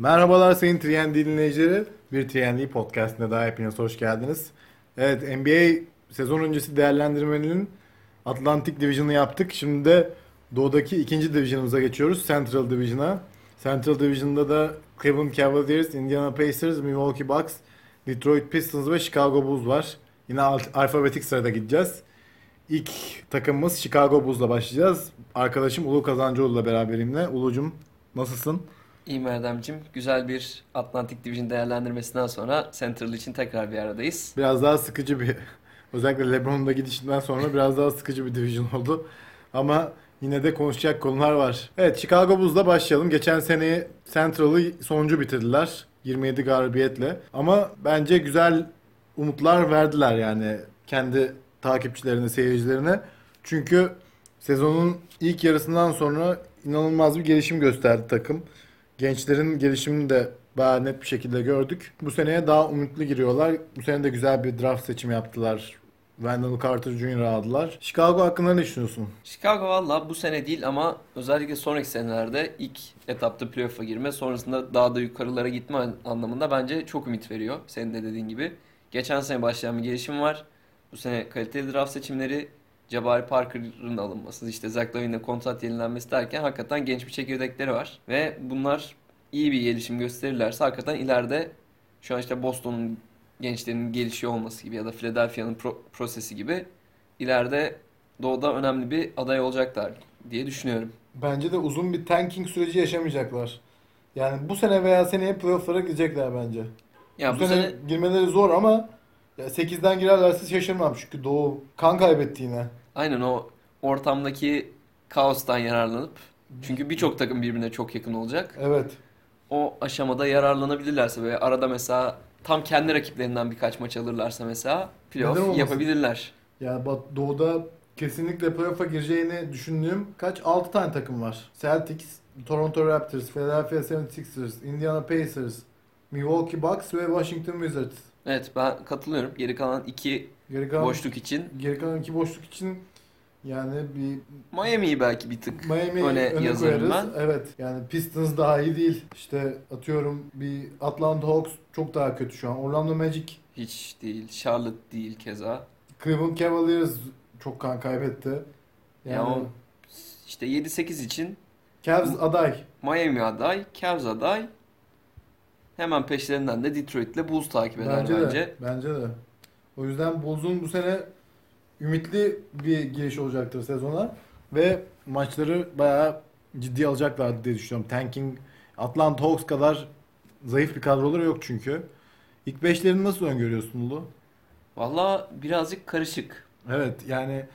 Merhabalar sayın TND dinleyicileri. Bir TND podcastine daha hepiniz hoş geldiniz. Evet NBA sezon öncesi değerlendirmenin Atlantic Division'ı yaptık. Şimdi de Doğu'daki ikinci Division'ımıza geçiyoruz. Central Division'a. Central Division'da da Cleveland Cavaliers, Indiana Pacers, Milwaukee Bucks, Detroit Pistons ve Chicago Bulls var. Yine alfabetik sırada gideceğiz. İlk takımımız Chicago Bulls'la başlayacağız. Arkadaşım Ulu Kazancıoğlu'la beraberimle. Ulucum nasılsın? İyiyim Erdem'cim. Güzel bir Atlantic Division değerlendirmesinden sonra Central için tekrar bir aradayız. Biraz daha sıkıcı bir, özellikle LeBron'un da gidişinden sonra biraz daha sıkıcı bir division oldu. Ama yine de konuşacak konular var. Evet Chicago Bulls'la başlayalım. Geçen seneyi Central'ı sonuncu bitirdiler. 27 galibiyetle. Ama bence güzel umutlar verdiler yani kendi takipçilerine, seyircilerine. Çünkü sezonun ilk yarısından sonra inanılmaz bir gelişim gösterdi takım. Gençlerin gelişimini de bayağı net bir şekilde gördük. Bu seneye daha umutlu giriyorlar. Bu sene de güzel bir draft seçimi yaptılar. Wendell Carter Jr. aldılar. Chicago hakkında ne düşünüyorsun? Chicago valla bu sene değil ama özellikle sonraki senelerde ilk etapta playoff'a girme sonrasında daha da yukarılara gitme anlamında bence çok ümit veriyor. Senin de dediğin gibi. Geçen sene başlayan bir gelişim var. Bu sene kaliteli draft seçimleri, Jabari Parker'ın alınması, işte Zach Lavine'le kontrat yenilenmesi derken hakikaten genç bir çekirdekleri var. Ve bunlar iyi bir gelişim gösterirlerse hakikaten ileride şu an işte Boston'un gençlerinin gelişiyor olması gibi ya da Philadelphia'nın pro- prosesi gibi ileride doğuda önemli bir aday olacaklar diye düşünüyorum. Bence de uzun bir tanking süreci yaşamayacaklar. Yani bu sene veya seneye playoff'lara gidecekler bence. Ya bu, bu sene, sene girmeleri zor ama ya 8'den girerlerse şaşırmam çünkü Doğu kan kaybetti yine. Aynen o ortamdaki kaostan yararlanıp çünkü birçok takım birbirine çok yakın olacak. Evet. O aşamada yararlanabilirlerse ve arada mesela tam kendi rakiplerinden birkaç maç alırlarsa mesela playoff yapabilirler. Ya bak Doğu'da kesinlikle playoff'a gireceğini düşündüğüm kaç 6 tane takım var. Celtics, Toronto Raptors, Philadelphia 76ers, Indiana Pacers, Milwaukee Bucks ve Washington Wizards. Evet ben katılıyorum. Geri kalan iki Geri kalan, boşluk için geri kalan iki boşluk için yani bir Miami'yi belki bir tık Miami öne öne, yazarım koyarız. ben. Evet. Yani Pistons daha iyi değil. İşte atıyorum bir Atlanta Hawks çok daha kötü şu an. Orlando Magic, hiç değil. Charlotte değil keza. Cleveland Cavaliers çok kan kaybetti. Yani Ya o- İşte 7-8 için Cavs aday. Miami aday, Cavs aday. Hemen peşlerinden de Detroit'le Bulls takip eder Bence, bence. de. Bence de. O yüzden Bulls'un bu sene ümitli bir giriş olacaktır sezona ve maçları bayağı ciddi alacaklar diye düşünüyorum. Tanking Atlanta Hawks kadar zayıf bir kadroları yok çünkü. İlk beşlerini nasıl öngörüyorsun Ulu? Valla birazcık karışık. Evet yani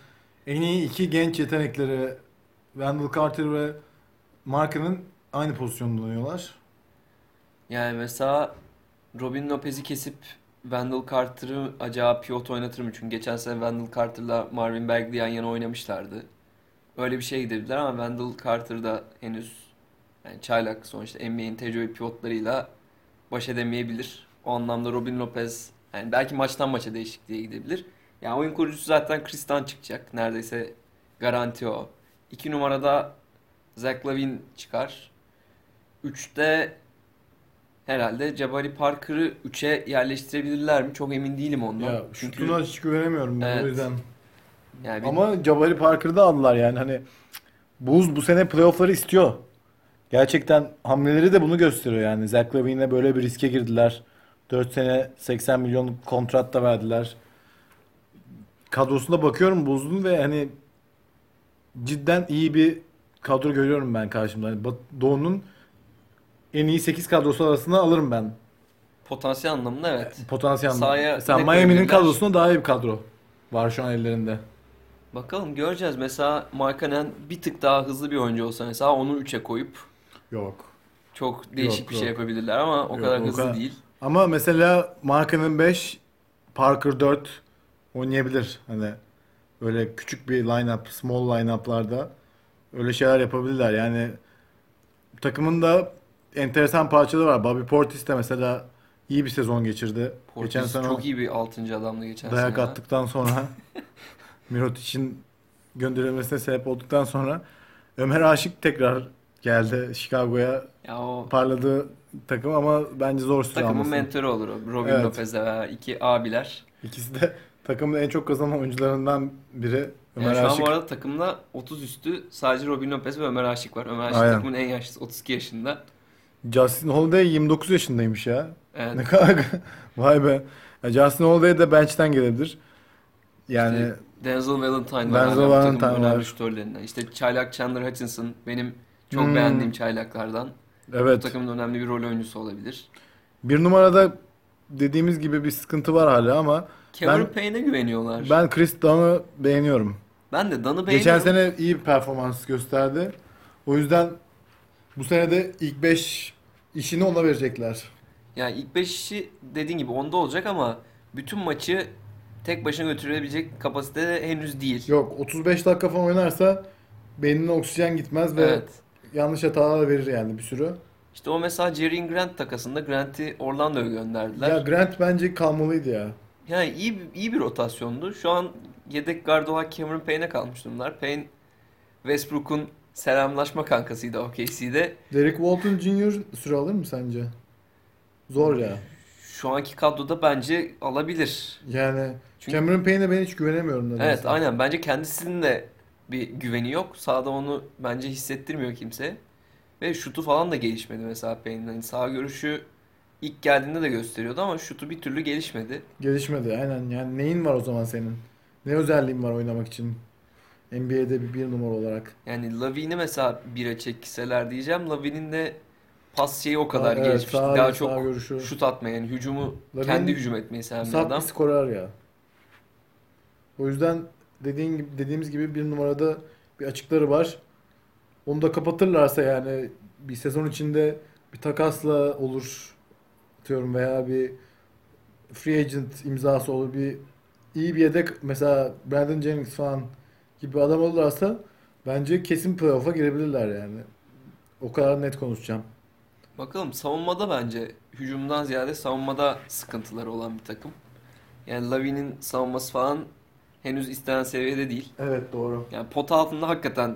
en iyi iki genç yetenekleri Wendell Carter ve Mark'ın aynı pozisyonda oynuyorlar. Yani mesela Robin Lopez'i kesip Wendell Carter'ı acaba pivot oynatır mı? Çünkü geçen sene Wendell Carter'la Marvin Bagley yan yana oynamışlardı. Öyle bir şey gidebilirler ama Wendell Carter da henüz yani çaylak sonuçta NBA'in tecrübeli pivotlarıyla baş edemeyebilir. O anlamda Robin Lopez yani belki maçtan maça değişikliğe gidebilir. Yani oyun kurucusu zaten Chris'ten çıkacak. Neredeyse garanti o. İki numarada Zach Lavine çıkar. Üçte herhalde Jabari Parker'ı 3'e yerleştirebilirler mi? Çok emin değilim ondan. Ya Çünkü şutuna hiç güvenemiyorum ben o Evet. yüzden. yani Ama Jabari Parker'ı da aldılar yani hani Bulls bu sene playoff'ları istiyor. Gerçekten hamleleri de bunu gösteriyor yani. Zach Lavine'le böyle bir riske girdiler. 4 sene 80 milyon kontrat da verdiler. Kadrosuna bakıyorum Bulls'un ve hani cidden iyi bir kadro görüyorum ben karşımda. Hani Doğu'nun en iyi 8 kadrosu arasında alırım ben. potansiyel anlamında evet. Potansiyel. Sahaya Sen ne Miami'nin koyabilirler? kadrosunda daha iyi bir kadro var şu an ellerinde. Bakalım göreceğiz. Mesela Markkanen bir tık daha hızlı bir oyuncu olsa mesela onu 3'e koyup Yok. çok değişik Yok, bir şey yok. yapabilirler ama o Yok, kadar o hızlı kadar- değil. Ama mesela Markkanen 5, Parker 4 oynayabilir. Hani böyle küçük bir line-up, small line-up'larda öyle şeyler yapabilirler. Yani takımın da enteresan parçaları var. Bobby Portis de mesela iyi bir sezon geçirdi. Portis Geçen sene çok iyi bir 6. adamdı geçen dayak sene. attıktan sonra Mirotic'in gönderilmesine sebep olduktan sonra Ömer Aşık tekrar geldi Chicago'ya Ya o parladığı takım ama bence zor süre takımın alması. mentörü olur o. Robin Evet. Lopez'le veya iki abiler. İkisi de takımın en çok kazanan oyuncularından biri. Ömer Yani şu an Aşık. bu arada takımda 30 üstü sadece Robin Lopez ve Ömer Aşık var. Ömer Aşık Aynen. takımın en yaşlısı 32 yaşında. Justin Holiday 29 yaşındaymış ya. Evet. Ne kadar vay be. Ya Justin Holiday de bench'ten gelebilir. Yani İşte Denzel Valentine var. Denzel bu Valentine takımın önemli var. şutörlerinden. İşte çaylak Chandler Hutchinson benim çok Hmm. beğendiğim çaylaklardan. Bu evet. takımın önemli bir rol oyuncusu olabilir. Bir numarada dediğimiz gibi bir sıkıntı var hala ama Cameron Ben- Payne'e güveniyorlar. Ben, ben Chris Dunn'ı beğeniyorum. de Dan'ı beğeniyorum. Geçen sene iyi bir performans gösterdi. O yüzden bu sene de ilk 5 işini ona verecekler. Yani ilk 5'i dediğin gibi onda olacak ama bütün maçı tek başına götürebilecek kapasitede henüz değil. Yok 35 dakika falan oynarsa beynine oksijen gitmez ve Evet. yanlış hatalar verir yani bir sürü. İşte o mesela Jerry Grant takasında Grant'i Orlando'ya gönderdiler. Ya Grant bence kalmalıydı ya. Yani iyi iyi bir rotasyondu. Şu an yedek gardı olarak Cameron Payne'e kalmış durumlar. Payne Westbrook'un selamlaşma kankasıydı OKC'de. Derek Walton Jr. süre alır mı sence? Zor ya. Şu anki kadroda bence alabilir. Yani Çünkü- Cameron Payne'e ben hiç güvenemiyorum nedense. Evet aynen bence kendisinin de bir güveni yok. Sahada onu bence hissettirmiyor kimse. Ve şutu falan da gelişmedi mesela Payne'in. Hani sağ görüşü ilk geldiğinde de gösteriyordu ama şutu bir türlü gelişmedi. Gelişmedi aynen. Yani neyin var o zaman senin? Ne özelliğin var oynamak için? NBA'de bir, bir numara olarak. Yani Lavine'i mesela bire çekseler diyeceğim. Lavine'in de pas şeyi o kadar Aa, evet, gelişmiş. sağ- Daha sağ çok görüşü. şut atmaya yani hücumu Lavine kendi hücum etmeyi seven bir adam. bir skorer ya. O yüzden dediğin gibi dediğimiz gibi bir numarada bir açıkları var. Onu da kapatırlarsa yani bir sezon içinde bir takasla olur diyorum veya bir free agent imzası olur bir iyi bir yedek mesela Brandon Jennings falan gibi adam olurlarsa bence kesin playoff'a girebilirler yani. O kadar net konuşacağım. Bakalım savunmada bence hücumdan ziyade savunmada sıkıntıları olan bir takım. Yani Lavine'in savunması falan henüz istenen seviyede değil. Evet doğru. Yani pot altında hakikaten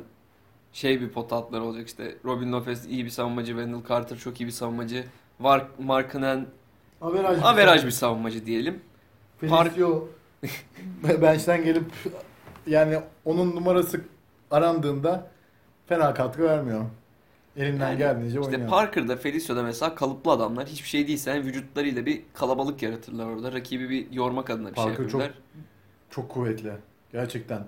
şey bir pot altları olacak işte. Robin Lopez iyi bir savunmacı, Wendell Carter çok iyi bir savunmacı. Var Markkanen Averaj, averaj bir savunmacı diyelim. Felicio bench'ten gelip yani onun numarası arandığında fena katkı vermiyor. Elinden Yani geldiğince İşte oynuyor. Parker'da, Felicio'da mesela kalıplı adamlar hiçbir şey değilse yani vücutlarıyla bir kalabalık yaratırlar orada. Rakibi bir yormak adına bir şey Parker çok- yapıyorlar. Çok kuvvetli. Gerçekten.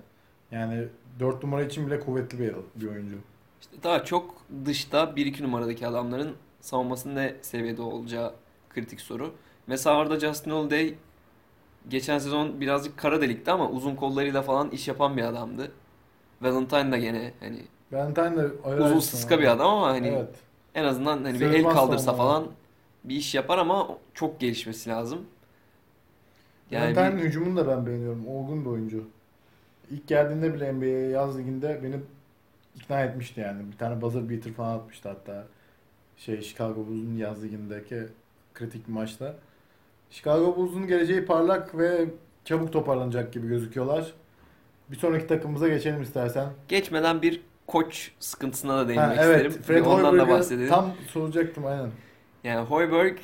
Yani 4 numara için bile kuvvetli bir, bir oyuncu. İşte daha çok dışta 1-2 numaradaki adamların savunmasının ne seviyede olacağı kritik soru. Mesela orada Justin Holiday geçen sezon birazcık kara delikti ama uzun kollarıyla falan iş yapan bir adamdı. Valentine da gene hani Valentine de uzun sıska bir adam ama hani Evet. en azından hani bir el kaldırsa savunma. falan bir iş yapar ama çok gelişmesi lazım. Yani Valentine'in bir- hücumunu da ben beğeniyorum. Olgun bir oyuncu. İlk geldiğinde bile NBA'ye yaz liginde beni ikna etmişti yani. Bir tane buzzer beater falan atmıştı hatta. Şey Chicago Bulls'un yaz ligindeki kritik maçta. Chicago Bulls'un geleceği parlak ve çabuk toparlanacak gibi gözüküyorlar. Bir sonraki takımımıza geçelim istersen. geçmeden bir koç sıkıntısına da Ha, değinmek evet, isterim. Fred ondan da bahsedelim. tam soracaktım aynen. Yani Hoiberg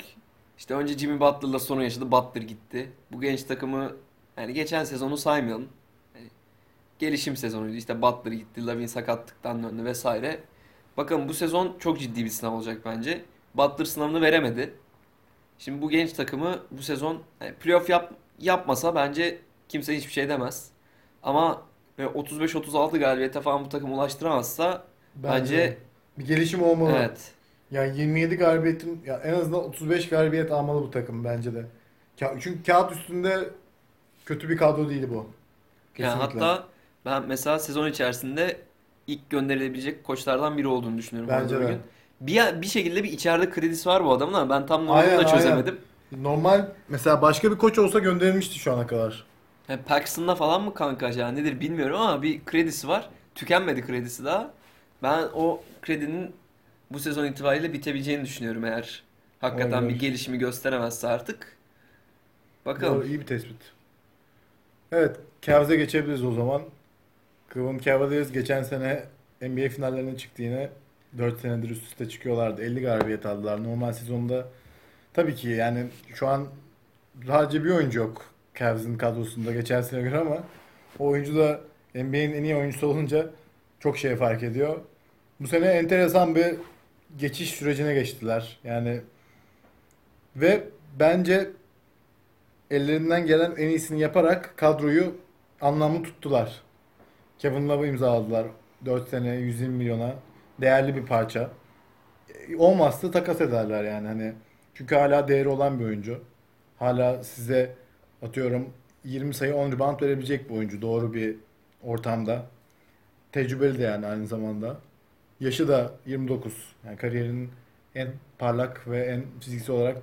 işte önce Jimmy Butler'la sorun yaşadı. Butler gitti. Bu genç takımı yani geçen sezonu saymayalım. Yani gelişim sezonuydu. İşte Butler gitti. Lavin sakatlıktan döndü vesaire. Bakın bu sezon çok ciddi bir sınav olacak bence. Butler sınavını veremedi. Şimdi bu genç takımı bu sezon yani playoff yap, yapmasa bence kimse hiçbir şey demez. Ama böyle 35-36 galibiyete falan bu takım ulaştıramazsa bence, bir gelişim olmalı. evet Yani 27 galibiyetin ya en azından 35 galibiyet almalı bu takım bence de. Çünkü kağıt üstünde kötü bir kadro değil bu. Yani Kesinlikle. hatta ben mesela sezon içerisinde ilk gönderilebilecek koçlardan biri olduğunu düşünüyorum. Bence de. Bir, bir şekilde bir içeride kredisi var bu adamın ama ben tam Aynen, da aynen. çözemedim. Normal mesela başka bir koç olsa gönderilmişti şu ana kadar. Yani Paxton'da falan mı kanka acaba nedir bilmiyorum ama bir kredisi var. Tükenmedi kredisi daha. Ben o kredinin bu sezon itibariyle bitebileceğini düşünüyorum eğer hakikaten Olabilir. bir gelişimi gösteremezse artık. Doğru, Bakalım. iyi bir tespit. Evet, Cavs'e geçebiliriz o zaman. Cleveland Cavaliers geçen sene NBA finallerine çıktı yine. 4 senedir üst üste çıkıyorlardı. 50 galibiyet aldılar. Normal sezonda tabii ki yani şu an sadece bir oyuncu yok Cavs'in kadrosunda geçen sene göre ama o oyuncu da NBA'in en iyi oyuncusu olunca çok şey fark ediyor. Bu sene enteresan bir geçiş sürecine geçtiler. Yani ve bence ellerinden gelen en iyisini yaparak kadroyu anlamlı tuttular. Kevin Love'ı imzaladılar. 4 sene 120 milyona. Değerli bir parça. E, Olmazsa takas ederler yani hani. Çünkü hala değeri olan bir oyuncu. Hala size atıyorum 20 sayı 10 rebound verebilecek bir oyuncu. Doğru bir ortamda. Tecrübeli de yani aynı zamanda. Yaşı da 29. Yani kariyerinin en parlak ve en fiziksel olarak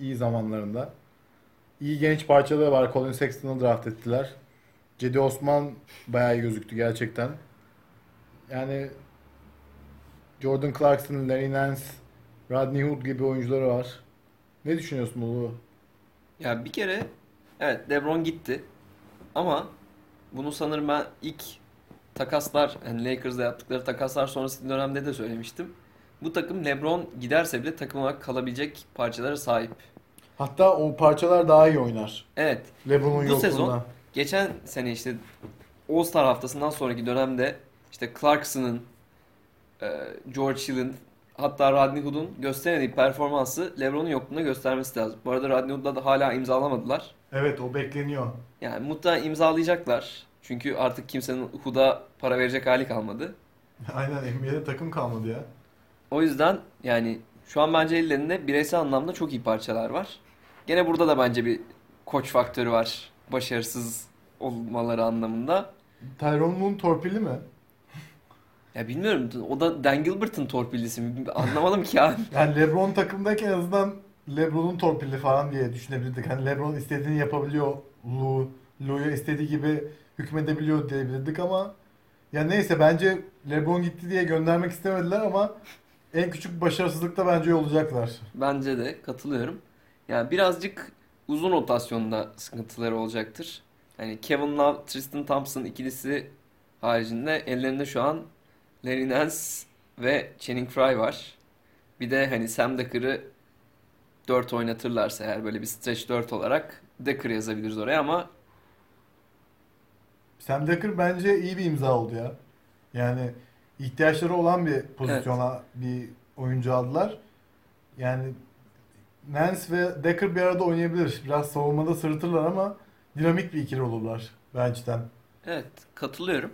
iyi zamanlarında. İyi genç parçaları var. Colin Sexton'ı draft ettiler. Cedi Osman bayağı iyi gözüktü gerçekten. Yani Jordan Clarkson, Larry Nance, Rodney Hood gibi oyuncuları var. Ne düşünüyorsun Ulu? Ya bir kere evet LeBron gitti. Ama bunu sanırım ben ilk takaslar yani Lakers'da yaptıkları takaslar sonrası dönemde de söylemiştim. Bu takım LeBron giderse bile takım olarak kalabilecek parçalara sahip. Hatta o parçalar daha iyi oynar. Evet. LeBron'un Bu yokluğunda. sezon geçen sene işte All-Star haftasından sonraki dönemde işte Clarkson'ın, George Hill'in hatta Rodney Hood'un gösteremediği performansı LeBron'un yokluğunda göstermesi lazım. Bu arada Rodney Hood'la da hala imzalamadılar. Evet o bekleniyor. Yani muhtemelen imzalayacaklar. Çünkü artık kimsenin Hood'a para verecek hali kalmadı. Aynen NBA'de takım kalmadı ya. O yüzden yani şu an bence ellerinde bireysel anlamda çok iyi parçalar var. Gene burada da bence bir koç faktörü var. Başarısız olmaları anlamında. Tyrone Moon torpilli mi? Ya bilmiyorum o da Dan Gilbert'ın torpillisi mi? Anlamadım ki abi. Yani LeBron takımdayken en azından LeBron'un torpilli falan diye düşünebilirdik. Hani LeBron istediğini yapabiliyor. Lou, Lou'ya istediği gibi hükmedebiliyor diyebilirdik ama ya neyse bence LeBron gitti diye göndermek istemediler ama en küçük başarısızlıkta bence olacaklar. Bence de katılıyorum. Yani birazcık uzun rotasyonda sıkıntıları olacaktır. Hani Kevin Love, Tristan Thompson ikilisi haricinde ellerinde şu an Larry Nance ve Channing Frye var. Bir de hani Sam Deker'ı 4 oynatırlarsa eğer böyle bir stretch 4 olarak Deker yazabiliriz oraya ama Sam Dekker bence iyi bir imza oldu ya. Yani ihtiyaçları olan bir pozisyona bir oyuncu aldılar. Yani Nance ve Dekker bir arada oynayabilir. Biraz savunmada sırıtırlar ama dinamik bir ikili olurlar bench'ten. evet katılıyorum.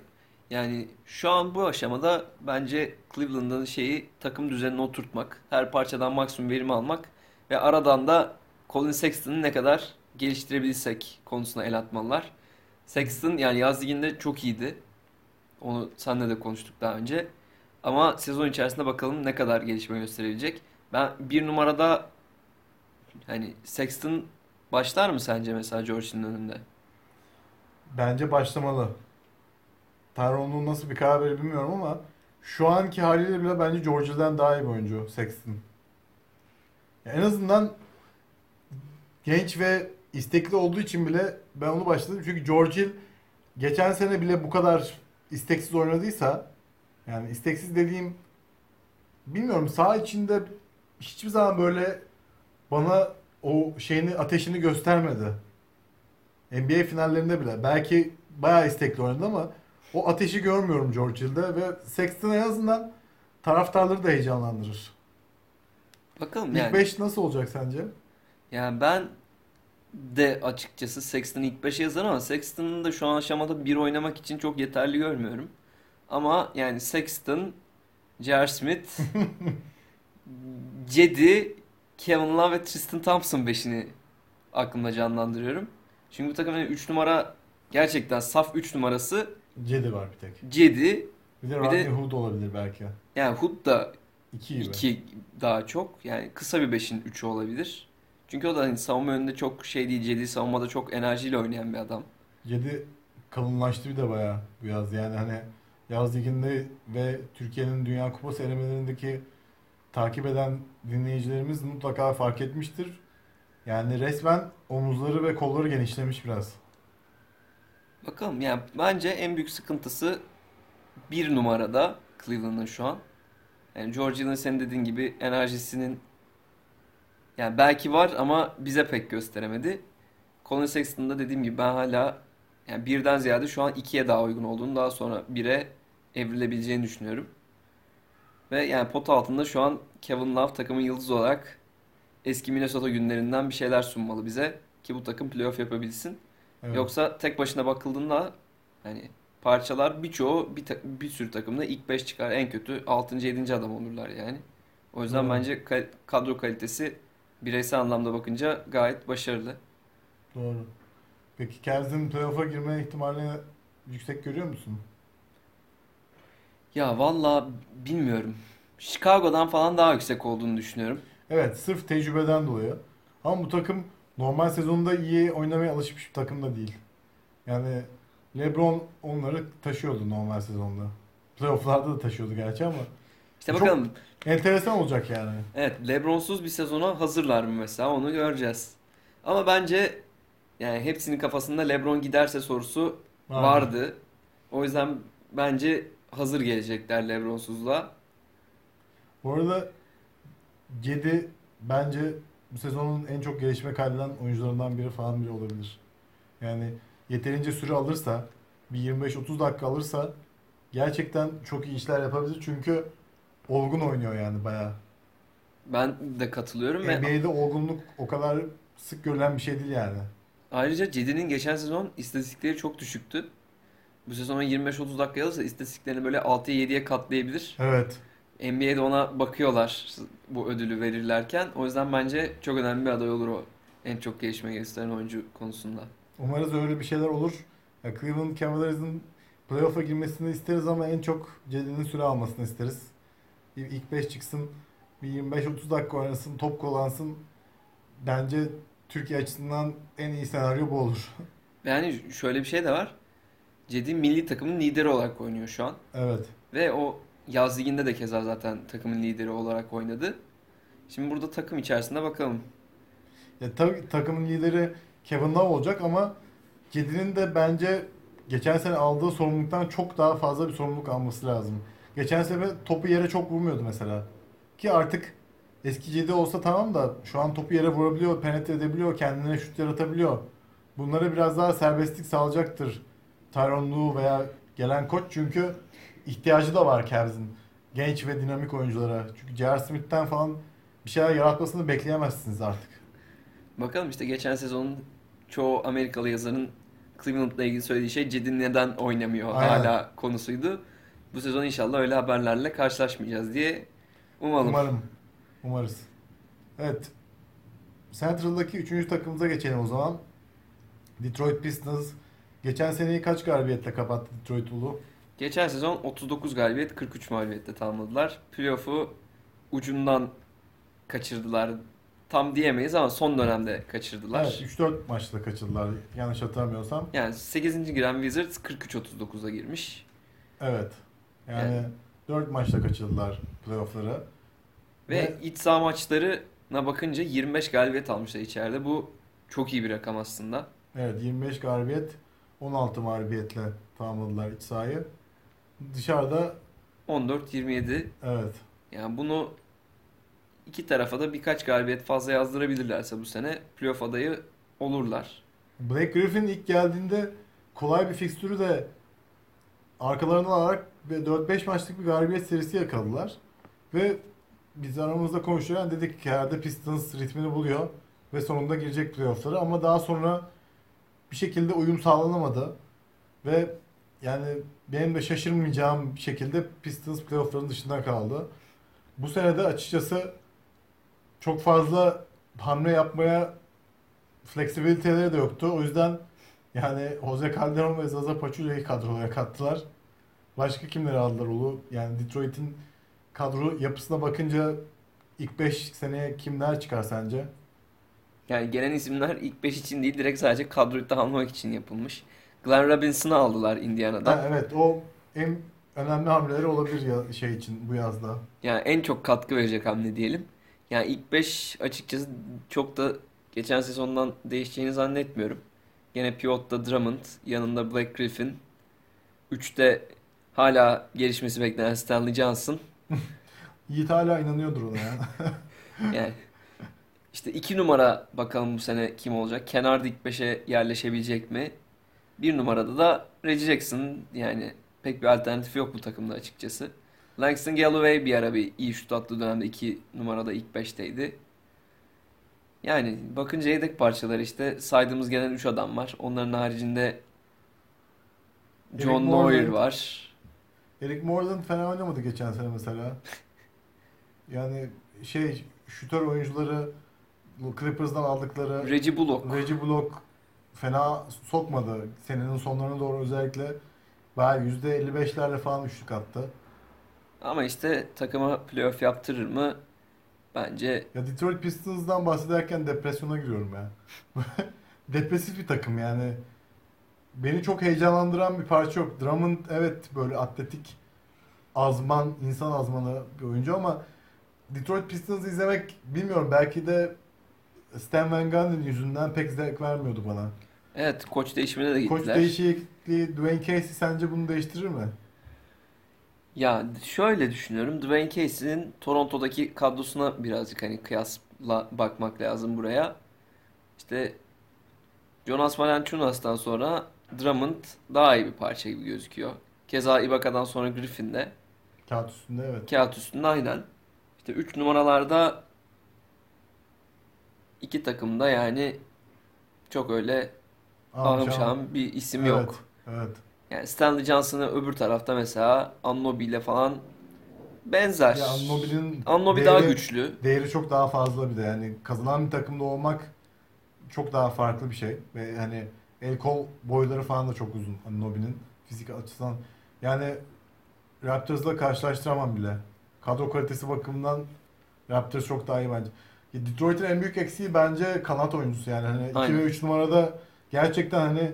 Yani şu an bu aşamada bence Cleveland'ın şeyi takım düzenine oturtmak, her parçadan maksimum verim almak ve aradan da Colin Sexton'ı ne kadar geliştirebilirsek konusuna el atmalılar. Sexton yani yaz liginde çok iyiydi. Onu seninle de konuştuk daha önce. Ama sezon içerisinde bakalım ne kadar gelişme gösterebilecek. Ben bir numarada hani Sexton başlar mı sence mesela George'un önünde? Bence başlamalı. Tyrone'un nasıl bir karar verir bilmiyorum ama şu anki haliyle bile bence George'den daha iyi bir oyuncu Sexton. Ya en azından genç ve istekli olduğu için bile ben onu başladım. Çünkü George Hill geçen sene bile bu kadar isteksiz oynadıysa yani isteksiz dediğim bilmiyorum saha içinde hiçbir zaman böyle bana o şeyini ateşini göstermedi. NBA finallerinde bile. Belki bayağı istekli oynadı ama o ateşi görmüyorum George Hill'de ve Sexton en azından taraftarları da heyecanlandırır. Bakalım İlk yani. 5 nasıl olacak sence? Yani ben de açıkçası Sexton'ı ilk 5'e yazarım ama Sexton'ın da şu an aşamada bir oynamak için çok yeterli görmüyorum. Ama yani Sexton, J.R. Smith, Cedi, Kevin Love ve Tristan Thompson 5'ini aklımda canlandırıyorum. Çünkü bu takımın 3 numara gerçekten saf 3 numarası Cedi var bir tek. Cedi. Bir de Rodney Hood olabilir belki. Yani Hood da 2 gibi. 2 daha çok. Yani kısa bir 5'in 3'ü olabilir. Çünkü o da hani savunma yönünde çok şey değil. Cedi savunmada çok enerjiyle oynayan bir adam. Cedi kalınlaştı bir de bayağı bu yaz. Yani hani yaz liginde ve Türkiye'nin Dünya Kupası elemelerindeki takip eden dinleyicilerimiz mutlaka fark etmiştir. Yani resmen omuzları ve kolları genişlemiş biraz. Bakalım yani bence en büyük sıkıntısı bir numarada Cleveland'ın şu an. Yani George Hill'in senin dediğin gibi enerjisinin yani belki var ama bize pek gösteremedi. Colin Sexton'da dediğim gibi ben hala yani birden ziyade şu an ikiye daha uygun olduğunu daha sonra bire evrilebileceğini düşünüyorum. Ve yani pot altında şu an Kevin Love takımın yıldızı olarak eski Minnesota günlerinden bir şeyler sunmalı bize ki bu takım playoff yapabilsin. Evet. Yoksa tek başına bakıldığında hani parçalar birçoğu bir, ta- bir sürü takımda ilk 5 çıkar. En kötü 6. 7. adam olurlar yani. O yüzden Doğru. bence ka- kadro kalitesi bireysel anlamda bakınca gayet başarılı. Doğru. Peki Cavs'in playoff'a girme ihtimalini yüksek görüyor musun? Ya valla bilmiyorum. Chicago'dan falan daha yüksek olduğunu düşünüyorum. Evet, sırf tecrübeden dolayı. Ama bu takım normal sezonda iyi oynamaya alışmış bir takım da değil. Yani LeBron onları taşıyordu normal sezonda. Playoff'larda da taşıyordu gerçi ama İşte Çok- bakalım. enteresan olacak yani. Evet, LeBron'suz bir sezona hazırlar mı mesela onu göreceğiz. Ama bence yani hepsinin kafasında LeBron giderse sorusu Vardı. vardı. O yüzden bence hazır gelecekler LeBron'suzluğa. Bu arada Cedi bence bu sezonun en çok gelişme kaydeden oyuncularından biri falan biri olabilir. Yani yeterince süre alırsa, bir 25-30 dakika alırsa gerçekten çok iyi işler yapabilir. Çünkü olgun oynuyor yani bayağı. Ben de katılıyorum ve NBA'de olgunluk o kadar sık görülen bir şey değil yani. ayrıca Cedi'nin geçen sezon istatistikleri çok düşüktü. Bu sezon 25-30 dakika alırsa istatistiklerini böyle 6'ya 7'ye katlayabilir. Evet. NBA'de ona bakıyorlar bu ödülü verirlerken. O yüzden bence çok önemli bir aday olur o. En çok gelişme gösteren oyuncu konusunda. Umarız öyle bir şeyler olur. Ya Cleveland Cavaliers'ın playoff'a girmesini isteriz ama en çok Cedi'nin süre almasını isteriz. İlk 5 çıksın, bir 25-30 dakika oynasın, top kullansın. Bence Türkiye açısından en iyi senaryo bu olur. Yani şöyle bir şey de var. Cedi milli takımın lideri olarak oynuyor şu an. Evet. Ve o yaz liginde de keza zaten takımın lideri olarak oynadı. Şimdi burada takım içerisinde bakalım. Ya tabii takımın lideri Kevin Love olacak ama Cedi'nin de bence geçen sene aldığı sorumluluktan çok daha fazla bir sorumluluk alması lazım. Geçen sene topu yere çok vurmuyordu mesela. Ki artık eski Cedi olsa tamam da şu an topu yere vurabiliyor, penetre edebiliyor, kendine şut yaratabiliyor. Bunlara biraz daha serbestlik sağlayacaktır Tyronn Lue veya gelen koç çünkü ihtiyacı da var Cavs'in. Genç ve dinamik oyunculara. Çünkü J.R. Smith'ten falan bir şeyler yaratmasını bekleyemezsiniz artık. Bakalım işte geçen sezonun çoğu Amerikalı yazarın Cleveland'la ilgili söylediği şey Cedi neden oynamıyor Aynen. hala konusuydu. Bu sezon inşallah öyle haberlerle karşılaşmayacağız diye umalım. Umarım. Umarız. Evet. Central'daki üçüncü takımımıza geçelim o zaman. Detroit Pistons. Geçen seneyi kaç galibiyetle kapattı Detroit Ulu? Geçen sezon 39 galibiyet 43 mağlubiyetle tamamladılar. Playoff'u ucundan kaçırdılar. Tam diyemeyiz ama son dönemde kaçırdılar. Evet 3-4 maçta kaçırdılar yanlış hatırlamıyorsam. Yani 8. giren Wizards 43-39'a girmiş. Evet. Yani Yani- 4 maçta kaçırdılar playoff'ları. Ve Ve- iç saha maçlarına bakınca 25 galibiyet almışlar içeride. Bu çok iyi bir rakam aslında. Evet 25 galibiyet 16 mağlubiyetle tamamladılar iç sahayı. Dışarıda 14-27. evet Yani bunu iki tarafa da birkaç galibiyet fazla yazdırabilirlerse bu sene playoff adayı olurlar. Blake Griffin ilk geldiğinde kolay bir fikstürü de arkalarından alarak ve 4-5 maçlık bir galibiyet serisi yakaladılar. Ve biz aramızda konuşurken dedik ki herhalde Pistons ritmini buluyor ve sonunda girecek playofflara ama daha sonra bir şekilde uyum sağlanamadı. Ve yani benim de şaşırmayacağım şekilde Pistons playoffların dışında kaldı. Bu sene de açıkçası çok fazla hamle yapmaya fleksibiliteleri de yoktu. O yüzden yani Jose Calderon ve Zaza Pachulia'yı kadroya kattılar. Başka kimleri aldılar Ulu? Yani Detroit'in kadro yapısına bakınca ilk 5 seneye kimler çıkar sence? Yani gelen isimler ilk 5 için değil direkt sadece kadroyu tamamlamak için yapılmış. Glenn Robinson'ı aldılar Indiana'dan. Ha, evet o en önemli hamleleri olabilir ya şey için bu yazda. Yani en çok katkı verecek hamle diyelim. Yani ilk 5 açıkçası çok da geçen sezondan değişeceğini zannetmiyorum. Gene pivotta Drummond, yanında Black Griffin. 3'te hala gelişmesi beklenen Stanley Johnson. Yiğit hala inanıyordur ona ya. Yani işte iki numara bakalım bu sene kim olacak? Kenarda ilk beşe yerleşebilecek mi? Bir numarada da Reggie Jackson yani pek bir alternatif yok bu takımda açıkçası. Langston Galloway bir ara bir iyi şut attığı dönemde iki numarada ilk beşteydi. Yani bakınca yedek parçaları işte saydığımız gelen 3 adam var. Onların haricinde John Moreland. var. Eric Moreland fena oynamadı geçen sene mesela. Yani şey şutör oyuncuları Clippers'dan aldıkları Reggie Bullock. Reggie Bullock fena sokmadı. Senenin sonlarına doğru özellikle bayağı %55'lerle falan üçlük attı. Ama işte takıma playoff yaptırır mı? Bence Ya Detroit Pistons'dan bahsederken depresyona giriyorum ya. Depresif bir takım yani. Beni çok heyecanlandıran bir parça yok. Drummond evet böyle atletik, azman, insan azmanı bir oyuncu ama Detroit Pistons'ı izlemek bilmiyorum belki de Stan Van Gundy yüzünden pek zevk vermiyordu bana. Evet koç değişimine de Koç gittiler. değişikliği Dwayne Casey sence bunu değiştirir mi? Ya şöyle düşünüyorum. Dwayne Casey'nin Toronto'daki kadrosuna birazcık hani kıyasla bakmak lazım buraya. İşte Jonas Valanciunas'tan sonra Drummond daha iyi bir parça gibi gözüküyor. Keza Ibaka'dan sonra Griffin de Kağıt üstünde evet. kağıt üstünde aynen. İşte 3 numaralarda iki takımda yani çok öyle Şahım bir isim Evet, yok. Evet. Yani Stanley Johnson'ı öbür tarafta mesela Anunoby ile falan benzer. Ya Anunoby'nin Anunoby daha değeri- güçlü. Değeri çok daha fazla bir de yani kazanan bir takımda olmak çok daha farklı bir şey ve hani el kol boyları falan da çok uzun Anunoby'nin fizik açısından. Yani Raptors'la karşılaştıramam bile. Kadro kalitesi bakımından Raptors çok daha iyi bence. Detroit'in en büyük eksiği bence kanat oyuncusu yani hani 2 Aynen. ve 3 numarada gerçekten hani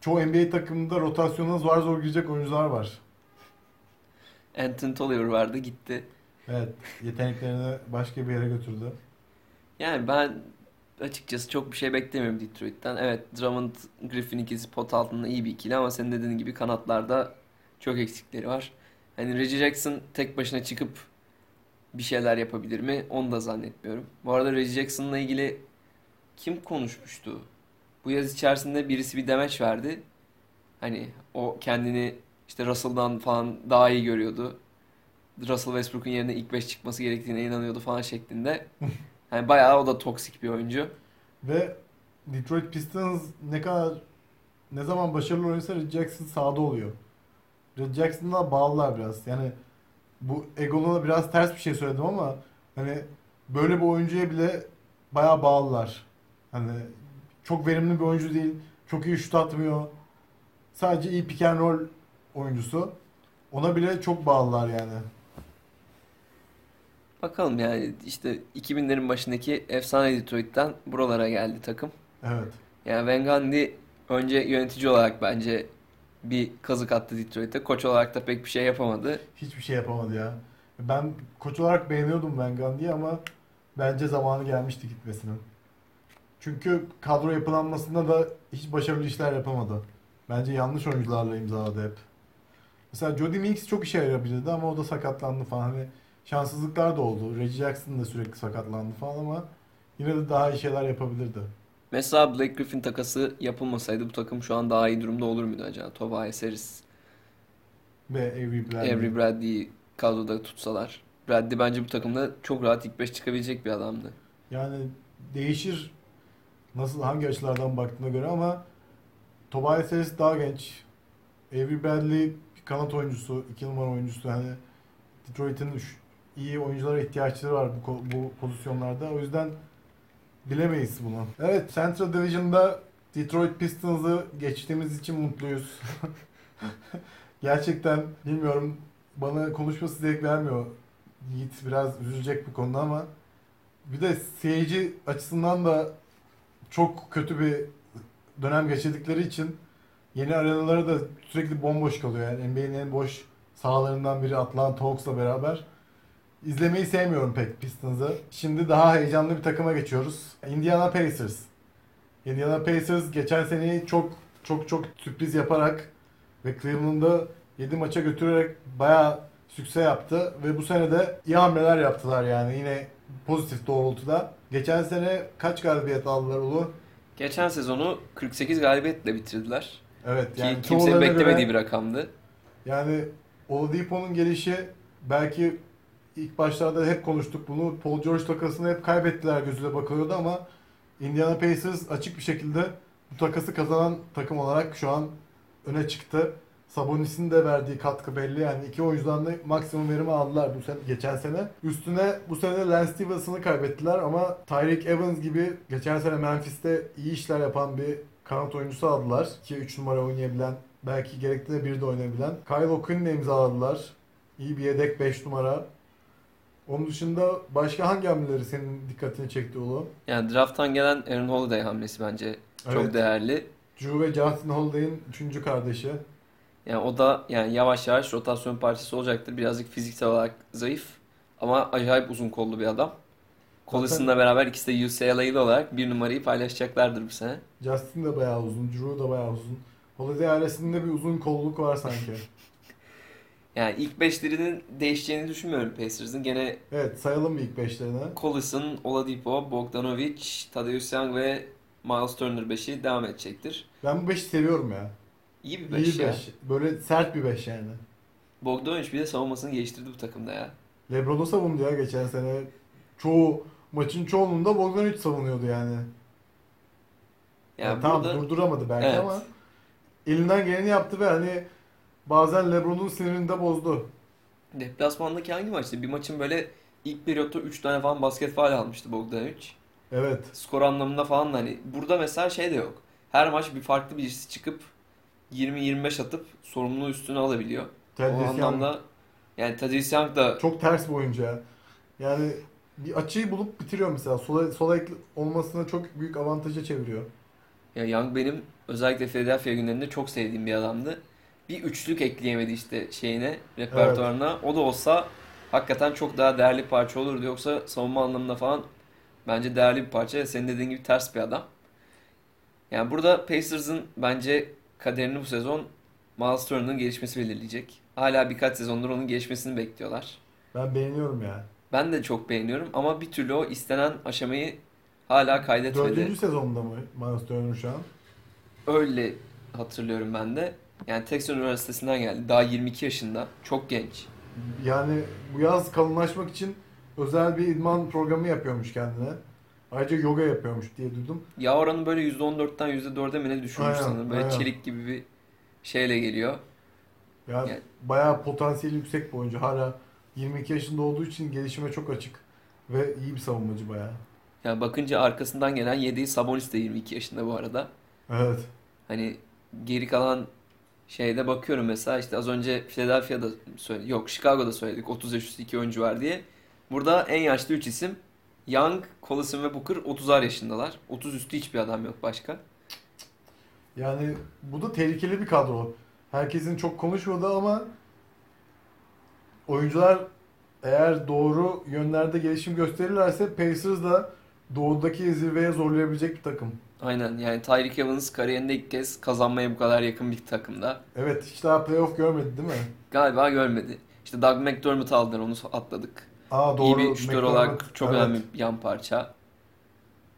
çoğu NBA takımında rotasyona zor zor girecek oyuncular var. Anthony Tolliver vardı gitti. Evet, yeteneklerini başka bir yere götürdü. Yani ben açıkçası çok bir şey beklemiyorum Detroit'ten. Evet Drummond Griffin ikisi pot altında iyi bir ikili ama senin dediğin gibi kanatlarda çok eksikleri var. Hani Reggie Jackson tek başına çıkıp bir şeyler yapabilir mi? Onu da zannetmiyorum. Bu arada Reggie Jackson'la ilgili kim konuşmuştu? Bu yaz içerisinde birisi bir demeç verdi. Hani o kendini işte Russell'dan falan daha iyi görüyordu. Russell Westbrook'un yerine ilk 5 çıkması gerektiğine inanıyordu falan şeklinde. Yani bayağı o da toksik bir oyuncu. Ve Detroit Pistons ne kadar ne zaman başarılı oynasa Red Jackson sahada oluyor. Red Jackson'la bağlılar biraz. Yani bu Egon'a biraz ters bir şey söyledim ama hani böyle bir oyuncuya bile bayağı bağlılar. Hani çok verimli bir oyuncu değil. Çok iyi şut atmıyor. Sadece iyi pick and roll oyuncusu. Ona bile çok bağlılar yani. Bakalım yani işte 2000'lerin başındaki efsane Detroit'ten buralara geldi takım. Evet. Yani Van Gundy önce yönetici olarak bence bir kazık attı Detroit'e. Koç olarak da pek bir şey yapamadı. Hiçbir şey yapamadı ya. Ben koç olarak beğeniyordum Van Gundy'yi ama bence zamanı gelmişti gitmesinin. Çünkü kadro yapılanmasında da hiç başarılı işler yapamadı. Bence yanlış oyuncularla imzaladı hep. Mesela Jody Meeks çok işe yarayabilirdi ama o da sakatlandı falan. Hani şanssızlıklar da oldu. Reggie Jackson da sürekli sakatlandı falan ama yine de daha iyi şeyler yapabilirdi. Mesela Blake Griffin takası yapılmasaydı bu takım şu an daha iyi durumda olur muydu acaba? Tobias Harris, Ve Avery Bradley. Avery Bradley'i kadroda tutsalar. Bradley bence bu takımda çok rahat ilk 5 çıkabilecek bir adamdı. Yani değişir nasıl hangi açılardan baktığına göre ama Tobias Harris daha genç. Avery Bradley kanat oyuncusu, iki numara oyuncusu. Hani Detroit'in iyi oyunculara ihtiyaçları var bu, bu pozisyonlarda. O yüzden bilemeyiz bunu. Evet, Central Division'da Detroit Pistons'ı geçtiğimiz için mutluyuz. Gerçekten bilmiyorum bana konuşması zevk vermiyor. Yiğit biraz üzülecek bu konuda ama bir de seyirci açısından da çok kötü bir dönem geçirdikleri için yeni arenaları da sürekli bomboş kalıyor. Yani NBA'nin en boş sahalarından biri Atlanta Hawks'la beraber. İzlemeyi sevmiyorum pek Pistons'ı. Şimdi daha heyecanlı bir takıma geçiyoruz. Indiana Pacers. Indiana Pacers geçen seneyi çok çok çok sürpriz yaparak ve Cleveland'ı 7 maça götürerek bayağı sükse yaptı ve bu sene de iyi hamleler yaptılar yani yine pozitif doğrultuda. Geçen sene kaç galibiyet aldılar Ulu? Geçen sezonu 48 galibiyetle bitirdiler. Evet Ki yani kimsenin çoğularına beklemediği göre- bir rakamdı. Yani Oladipo'nun gelişi belki ilk başlarda hep konuştuk bunu. Paul George takasını hep kaybettiler gözüyle bakılıyordu ama Indiana Pacers açık bir şekilde bu takası kazanan takım olarak şu an öne çıktı. Sabonis'in de verdiği katkı belli. Yani iki oyuncudan da maksimum verimi aldılar bu sene, geçen sene. Üstüne bu sene Lance Stevenson'ı kaybettiler ama Tyreek Evans gibi geçen sene Memphis'te iyi işler yapan bir kanat oyuncusu aldılar. Ki 3 numara oynayabilen, belki gerekli de bir de oynayabilen. Kyle O'Quinn'le imzaladılar. İyi bir yedek 5 numara. Onun dışında başka hangi hamleleri senin dikkatini çekti oğlum? Yani drafttan gelen Aaron Holiday hamlesi bence çok Evet. değerli. Drew ve Justin Holiday'in üçüncü kardeşi. Yani o da yani yavaş yavaş rotasyon parçası olacaktır. Birazcık fiziksel olarak zayıf ama acayip uzun kollu bir adam. Collison'la beraber ikisi de UCLA'lı olarak bir numarayı paylaşacaklardır bu sene. Justin de bayağı uzun, Drew da bayağı uzun. Holiday ailesinde bir uzun kolluk var sanki. Yani ilk beşlerinin değişeceğini düşünmüyorum Pacers'ın. Gene evet sayalım bir ilk beşlerini. Collison, Oladipo, Bogdanovic, Tadeusz Young ve Miles Turner beşi devam edecektir. Ben bu beşi seviyorum ya. İyi bir İyi beş bir ya. beş. Böyle sert bir beş yani. Bogdanovic bir de savunmasını geliştirdi bu takımda ya. Lebron'u savundu ya geçen sene. Çoğu maçın çoğunluğunda Bogdanovic savunuyordu yani. Yani Yani tamam burada durduramadı belki Evet. ama elinden geleni yaptı ve hani bazen Lebron'un sinirini de bozdu. deplasmandaki hangi maçtı? Bir maçın böyle ilk periyotta 3 tane falan basket faul almıştı Bogdanovic. Evet. Skor anlamında falan da hani burada mesela şey de yok. Her maç bir farklı birisi çıkıp 20-25 atıp sorumluluğu üstüne alabiliyor. O Thaddeus Young anlamda yani Tadeusz Young da çok ters bir oyuncu ya. Yani bir açıyı bulup bitiriyor mesela. Sola, sola olmasına çok büyük avantaja çeviriyor. ya Young benim özellikle Philadelphia günlerinde çok sevdiğim bir adamdı. Bir üçlük ekleyemedi işte şeyine, repertuarına. O da olsa hakikaten çok daha değerli bir parça olurdu. Yoksa savunma anlamında falan bence değerli bir parça. Senin dediğin gibi ters bir adam. Yani burada Pacers'ın bence kaderini bu sezon Miles Turner'ın gelişmesi belirleyecek. Hala birkaç sezondur onun gelişmesini bekliyorlar. Ben beğeniyorum ya. Ben de çok beğeniyorum ama bir türlü o istenen aşamayı hala kaydetmedi. Dördüncü sezonda mı Miles Turner şu an? Öyle hatırlıyorum ben de. Yani Texas Üniversitesi'nden geldi. Daha 22 yaşında. Çok genç. Yani bu yaz kalınlaşmak için özel bir idman programı yapıyormuş kendine. Ayrıca yoga yapıyormuş diye duydum. Ya oranı böyle %14'ten %4'e mi ne düşürmüş Aynen, sanırım. Böyle aynen. çelik gibi bir şeyle geliyor. Yani Yani- bayağı potansiyeli yüksek bir oyuncu. Hala 22 yaşında olduğu için gelişime çok açık. Ve iyi bir savunmacı bayağı. Yani bakınca arkasından gelen yedeği Sabonis de 22 yaşında bu arada. Evet. Hani geri kalan şeyde bakıyorum mesela işte az önce Philadelphia'da söyledik. Yok Chicago'da söyledik 30 yaş üstü iki oyuncu var diye. Burada en yaşlı 3 isim Young, Collison ve Booker 30'ar yaşındalar. 30 üstü hiçbir adam yok başka. Yani bu da tehlikeli bir kadro. Herkesin çok konuşmadığı ama oyuncular eğer doğru yönlerde gelişim gösterirlerse Pacers da doğudaki zirveye zorlayabilecek bir takım. Aynen yani Tyreek Evans kariyerinde ilk kez kazanmaya bu kadar yakın bir takımda. Evet hiç daha playoff görmedi değil mi? Galiba görmedi. İşte Doug McDermott aldılar onu atladık. Aa İyi doğru. bir şutör olarak çok evet. önemli bir yan parça.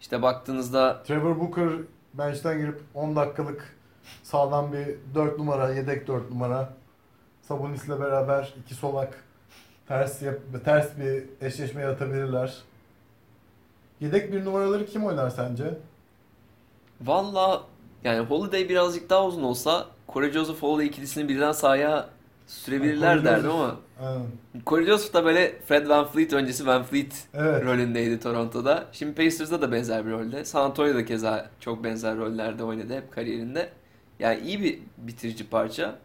İşte baktığınızda Trevor Booker bench'ten girip 10 dakikalık sağlam bir 4 numara, yedek 4 numara. Sabonis'le beraber iki solak ters yap ters bir eşleşme yaratabilirler. Yedek bir numaraları kim oynar sence? valla yani Holiday birazcık daha uzun olsa Corey Joseph Holiday ikilisini birden sahaya sürebilirler Corey derdim ama Aynen. Corey Joseph da böyle Fred Van Fleet öncesi Van Fleet Evet. rolündeydi Toronto'da. Şimdi Pacers'da da benzer bir rolde. San Antonio'da keza çok benzer rollerde oynadı hep kariyerinde. Yani iyi bir bitirici parça.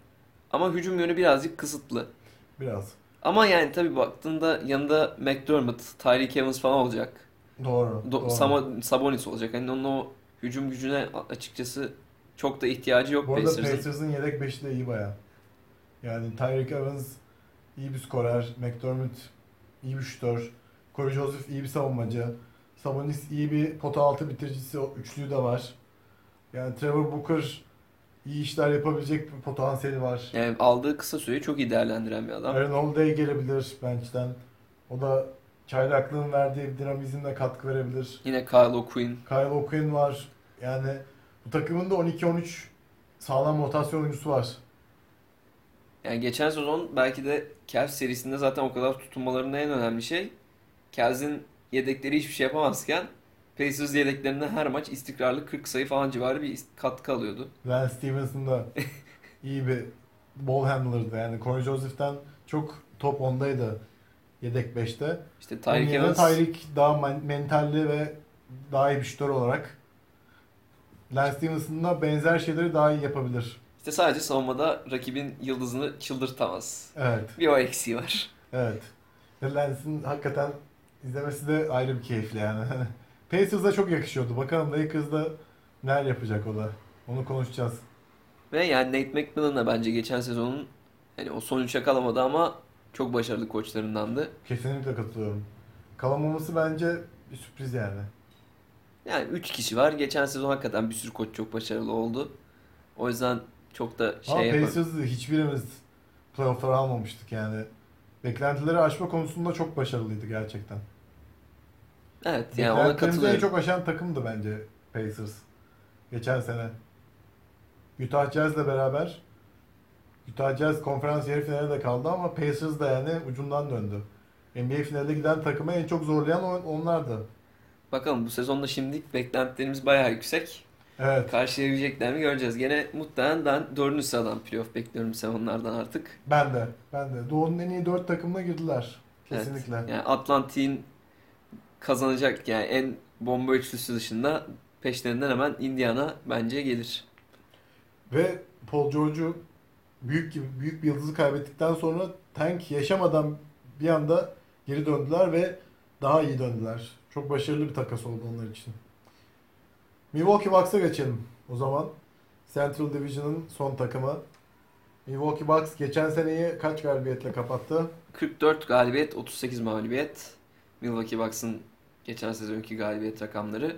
Ama hücum yönü birazcık kısıtlı. Biraz. Ama yani tabii baktığında yanında McDermott, Tyreek Evans falan olacak. Doğru. Do- doğru. Samo- Sabonis olacak. Hani onun o hücum gücüne açıkçası çok da ihtiyacı yok Bu arada Pacers'ın. Pacers'ın yedek beşi de iyi baya. Yani Tyreek Evans iyi bir skorer. McDermott iyi bir şutör. Corey Joseph iyi bir savunmacı. Sabonis iyi bir pota altı bitiricisi. O üçlüğü de var. Yani Trevor Booker iyi işler yapabilecek bir potansiyeli var. Yani aldığı kısa süreyi çok iyi değerlendiren bir adam. Aaron Holiday gelebilir bench'ten. O da çaylaklığın verdiği dinamizmle katkı verebilir. Yine Kyle O'Quinn. Kyle O'Quinn var. Yani bu takımın da 12-13 sağlam rotasyon oyuncusu var. Yani geçen sezon belki de Cavs serisinde zaten o kadar tutunmalarının en önemli şey Cavs'in yedekleri hiçbir şey yapamazken Pacers yedeklerinde her maç istikrarlı 40 sayı falan civarı bir katkı alıyordu. Lance Stevenson da iyi bir ball handler'dı. Yani Corey Joseph'ten çok top 10'daydı yedek 5'te. İşte Tyreek Evans Tyreek daha men- mentalli ve daha iyi bir şutör olarak Lance Stevenson'la benzer şeyleri daha iyi yapabilir. İşte sadece savunmada rakibin yıldızını çıldırtamaz. Evet, Bir o eksiği var. evet. Ve Lance'in hakikaten izlemesi de ayrı bir keyifli yani. Pacers'a çok yakışıyordu. Bakalım Lakers'da neler yapacak o da. Onu konuşacağız. Ve yani Nate McMillan da bence geçen sezonun hani o son üçe kalamadı ama çok başarılı koçlarındandı. Kesinlikle katılıyorum. Kalamaması bence bir sürpriz yani. Yani 3 kişi var. Geçen sezon hakikaten bir sürü koç çok başarılı oldu. O yüzden çok da şey Ama yapar. Pacers'ı hiçbirimiz playoff'lara almamıştık yani. Beklentileri aşma konusunda çok başarılıydı gerçekten. Evet yani ona Beklentilerimizi en katılıyorum. çok aşan takımdı bence Pacers. Geçen sene. Utah Jazz'le beraber Utah Jazz konferans yarı finale de kaldı ama Pacers da yani ucundan döndü. NBA finale giden takımı en çok zorlayan on- onlardı. Bakalım bu sezonda şimdi beklentilerimiz bayağı yüksek. Evet. Karşılayabilecekler mi göreceğiz. Gene muhtemelen ben dördüncü sıradan playoff bekliyorum onlardan artık. Ben de. Ben de. Doğu'nun en iyi dört takımına girdiler. Evet. Kesinlikle. Yani Atlantik'in kazanacak yani en bomba üçlüsü dışında peşlerinden hemen Indiana bence gelir. Ve Paul George'u büyük gibi büyük bir yıldızı kaybettikten sonra tank yaşamadan bir anda geri döndüler ve daha iyi döndüler. Çok başarılı bir takas oldu onlar için. Milwaukee Bucks'a geçelim o zaman. Central Division'ın son takımı. Milwaukee Bucks geçen seneyi kaç galibiyetle kapattı? 44 galibiyet, 38 mağlubiyet. Milwaukee Bucks'ın geçen sezonki galibiyet rakamları.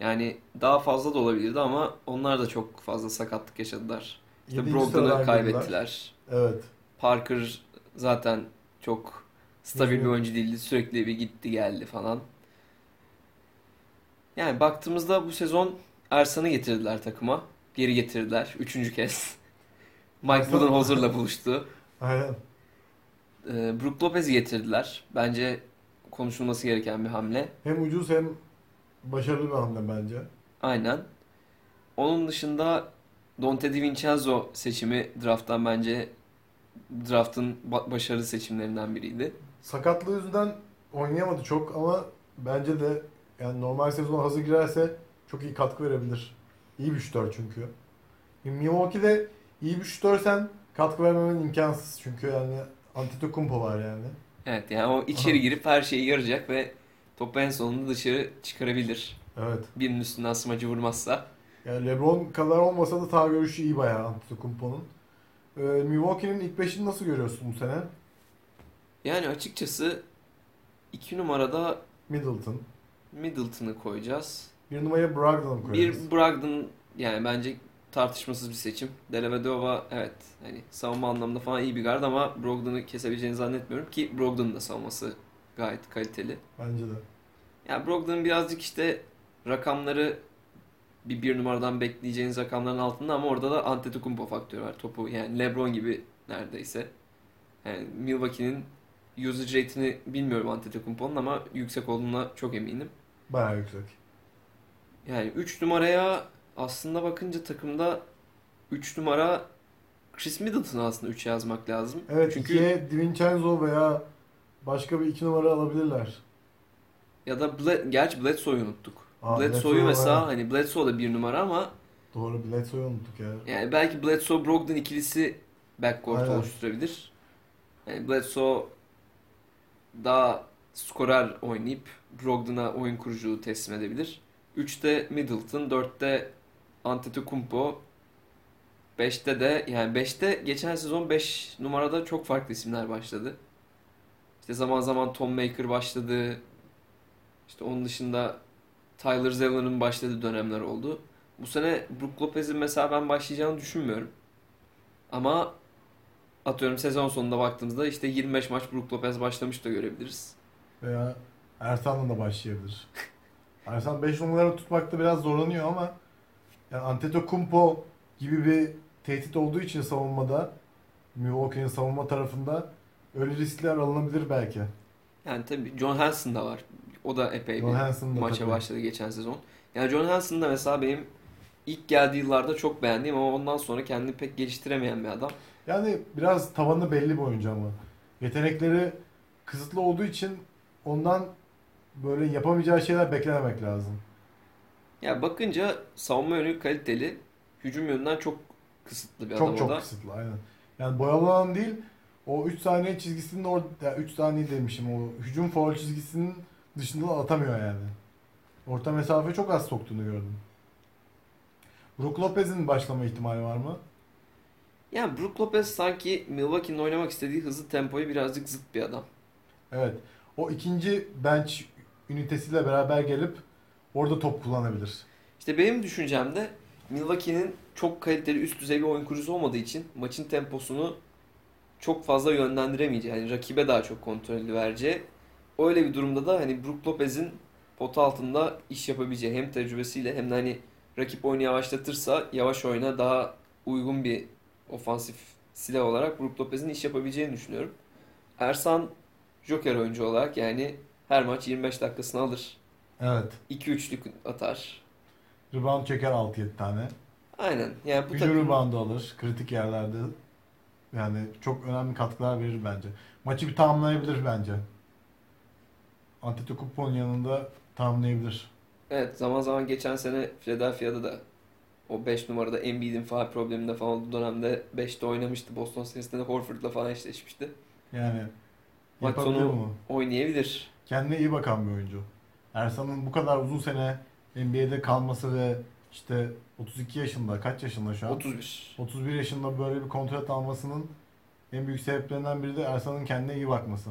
Yani daha fazla da olabilirdi ama onlar da çok fazla sakatlık yaşadılar. İşte Brogdon'u kaybettiler. Evet. Parker zaten çok stabil bir oyuncu değildi. Sürekli bir gitti geldi falan. Yani baktığımızda bu sezon Ersan'ı getirdiler takıma. Geri getirdiler. Üçüncü kez. Mike Budenholzer'la buluştu. Aynen. Ee, Brook Lopez'i getirdiler. Bence konuşulması gereken bir hamle. Hem ucuz hem başarılı bir hamle bence. Aynen. Onun dışında Dante DiVincenzo seçimi drafttan bence draftın ba- başarılı seçimlerinden biriydi. Sakatlığı yüzünden oynayamadı çok ama bence de yani normal sezona hazır girerse çok iyi katkı verebilir. İyi bir şutör çünkü. Milwaukee'de iyi bir şutörsen katkı vermemen imkansız çünkü yani Antetokounmpo var yani. Evet yani o içeri girip her şeyi yarayacak ve topu en sonunda dışarı çıkarabilir. Evet. Birinin üstünden smacı vurmazsa. Yani LeBron kadar olmasa da sağ görüşü iyi bayağı Antetokounmpo'nun. Ee, Milwaukee'nin ilk beşini nasıl görüyorsun bu sene? Yani açıkçası iki numarada Middleton. Middleton'ı koyacağız. Bir numaraya Brogdon'u koyarız. Bir Brogdon yani bence tartışmasız bir seçim. Dellavedova evet hani savunma anlamında falan iyi bir guard ama Brogdon'u kesebileceğini zannetmiyorum ki Brogdon'un da savunması gayet kaliteli. Bence de. Yani Brogdon'un birazcık işte rakamları bir bir numaradan bekleyeceğiniz rakamların altında ama orada da Antetokounmpo faktörü var. Topu yani LeBron gibi neredeyse. Yani Milwaukee'nin usage rate'ini bilmiyorum Antetokounmpo'nun ama yüksek olduğuna çok eminim. Bayağı yüksek. Yani 3 numaraya aslında bakınca takımda 3 numara Chris Middleton'ı aslında 3 yazmak lazım. Evet Çünkü ikiye DiVincenzo veya başka bir iki numara alabilirler. ya da Bled, gerçi Bledsoe'yu unuttuk. Aa, Bledsoe'yu Bledsoe mesela var. hani Bledsoe da bir numara ama Doğru Bledsoe'yu unuttuk ya. yani belki Bledsoe Brogdon ikilisi backcourt Aynen. oluşturabilir. Yani Bledsoe daha skorer oynayıp Brogdon'a oyun kuruculuğu teslim edebilir. 3'te Middleton, 4'te Antetokounmpo, 5'te de yani 5'te geçen sezon 5 numarada çok farklı isimler başladı. İşte zaman zaman Tom Maker başladı. İşte onun dışında Tyler Zeller'ın başladığı dönemler oldu. Bu sene Brook Lopez'in mesela ben başlayacağını düşünmüyorum. Ama atıyorum sezon sonunda baktığımızda işte 25 maç Brook Lopez başlamış da görebiliriz. Veya Ersan'la da başlayabilir. Ersan 5 numaraları tutmakta biraz zorlanıyor ama yani Antetokounmpo gibi bir tehdit olduğu için savunmada Milwaukee'nin savunma tarafında öyle riskler alınabilir belki. Yani tabii John Hanson da var. O da epey John bir Hanson da maça tabii. başladı geçen sezon. Yani John Hanson da mesela benim ilk geldiği yıllarda çok beğendiğim ama ondan sonra kendini pek geliştiremeyen bir adam. Yani biraz tavanı belli bir oyuncu ama. Yetenekleri kısıtlı olduğu için ondan böyle yapamayacağı şeyler beklememek lazım. Ya bakınca savunma yönü kaliteli, hücum yönünden çok kısıtlı bir adam Çok o çok da. kısıtlı aynen. Yani boyalı alan değil o 3 saniye çizgisinin orada ya 3 saniye demişim o hücum faul çizgisinin dışında atamıyor yani. Orta mesafe çok az soktuğunu gördüm. Brook Lopez'in başlama ihtimali var mı? Yani Brook Lopez sanki Milwaukee'nin oynamak istediği hızlı tempoyu birazcık zıt bir adam. Evet. O ikinci bench ünitesiyle beraber gelip orada top kullanabilir. İşte benim düşüncemde Milwaukee'nin çok kaliteli üst düzey bir oyun kurucusu olmadığı için maçın temposunu çok fazla yönlendiremeyeceği, yani rakibe daha çok kontrolü vereceği. Öyle bir durumda da hani Brook Lopez'in pota altında iş yapabileceği hem tecrübesiyle hem de hani rakip oyunu yavaşlatırsa yavaş oyuna daha uygun bir ofansif silah olarak Brook Lopez'in iş yapabileceğini düşünüyorum. Ersan Joker oyuncu olarak yani her maç 25 dakikasını alır. Evet. 2-3'lük atar. Rebound çeker 6-7 tane. Aynen. Yani bu Hücum takım reboundu alır. Kritik yerlerde yani çok önemli katkılar verir bence. Maçı bir tamamlayabilir bence. Antetokounmpo'nun yanında tamamlayabilir. evet zaman zaman geçen sene Philadelphia'da da o 5 numarada Embiid'in faal probleminde falan olduğu dönemde 5'te oynamıştı. Boston serisinde de Horford'la falan eşleşmişti. Yani Maç sonu bunu. oynayabilir. Kendine iyi bakan bir oyuncu. Ersan'ın bu kadar uzun sene NBA'de kalması ve işte 32 yaşında, kaç yaşında şu an? 31. 31 yaşında böyle bir kontrat almasının en büyük sebeplerinden biri de Ersan'ın kendine iyi bakması.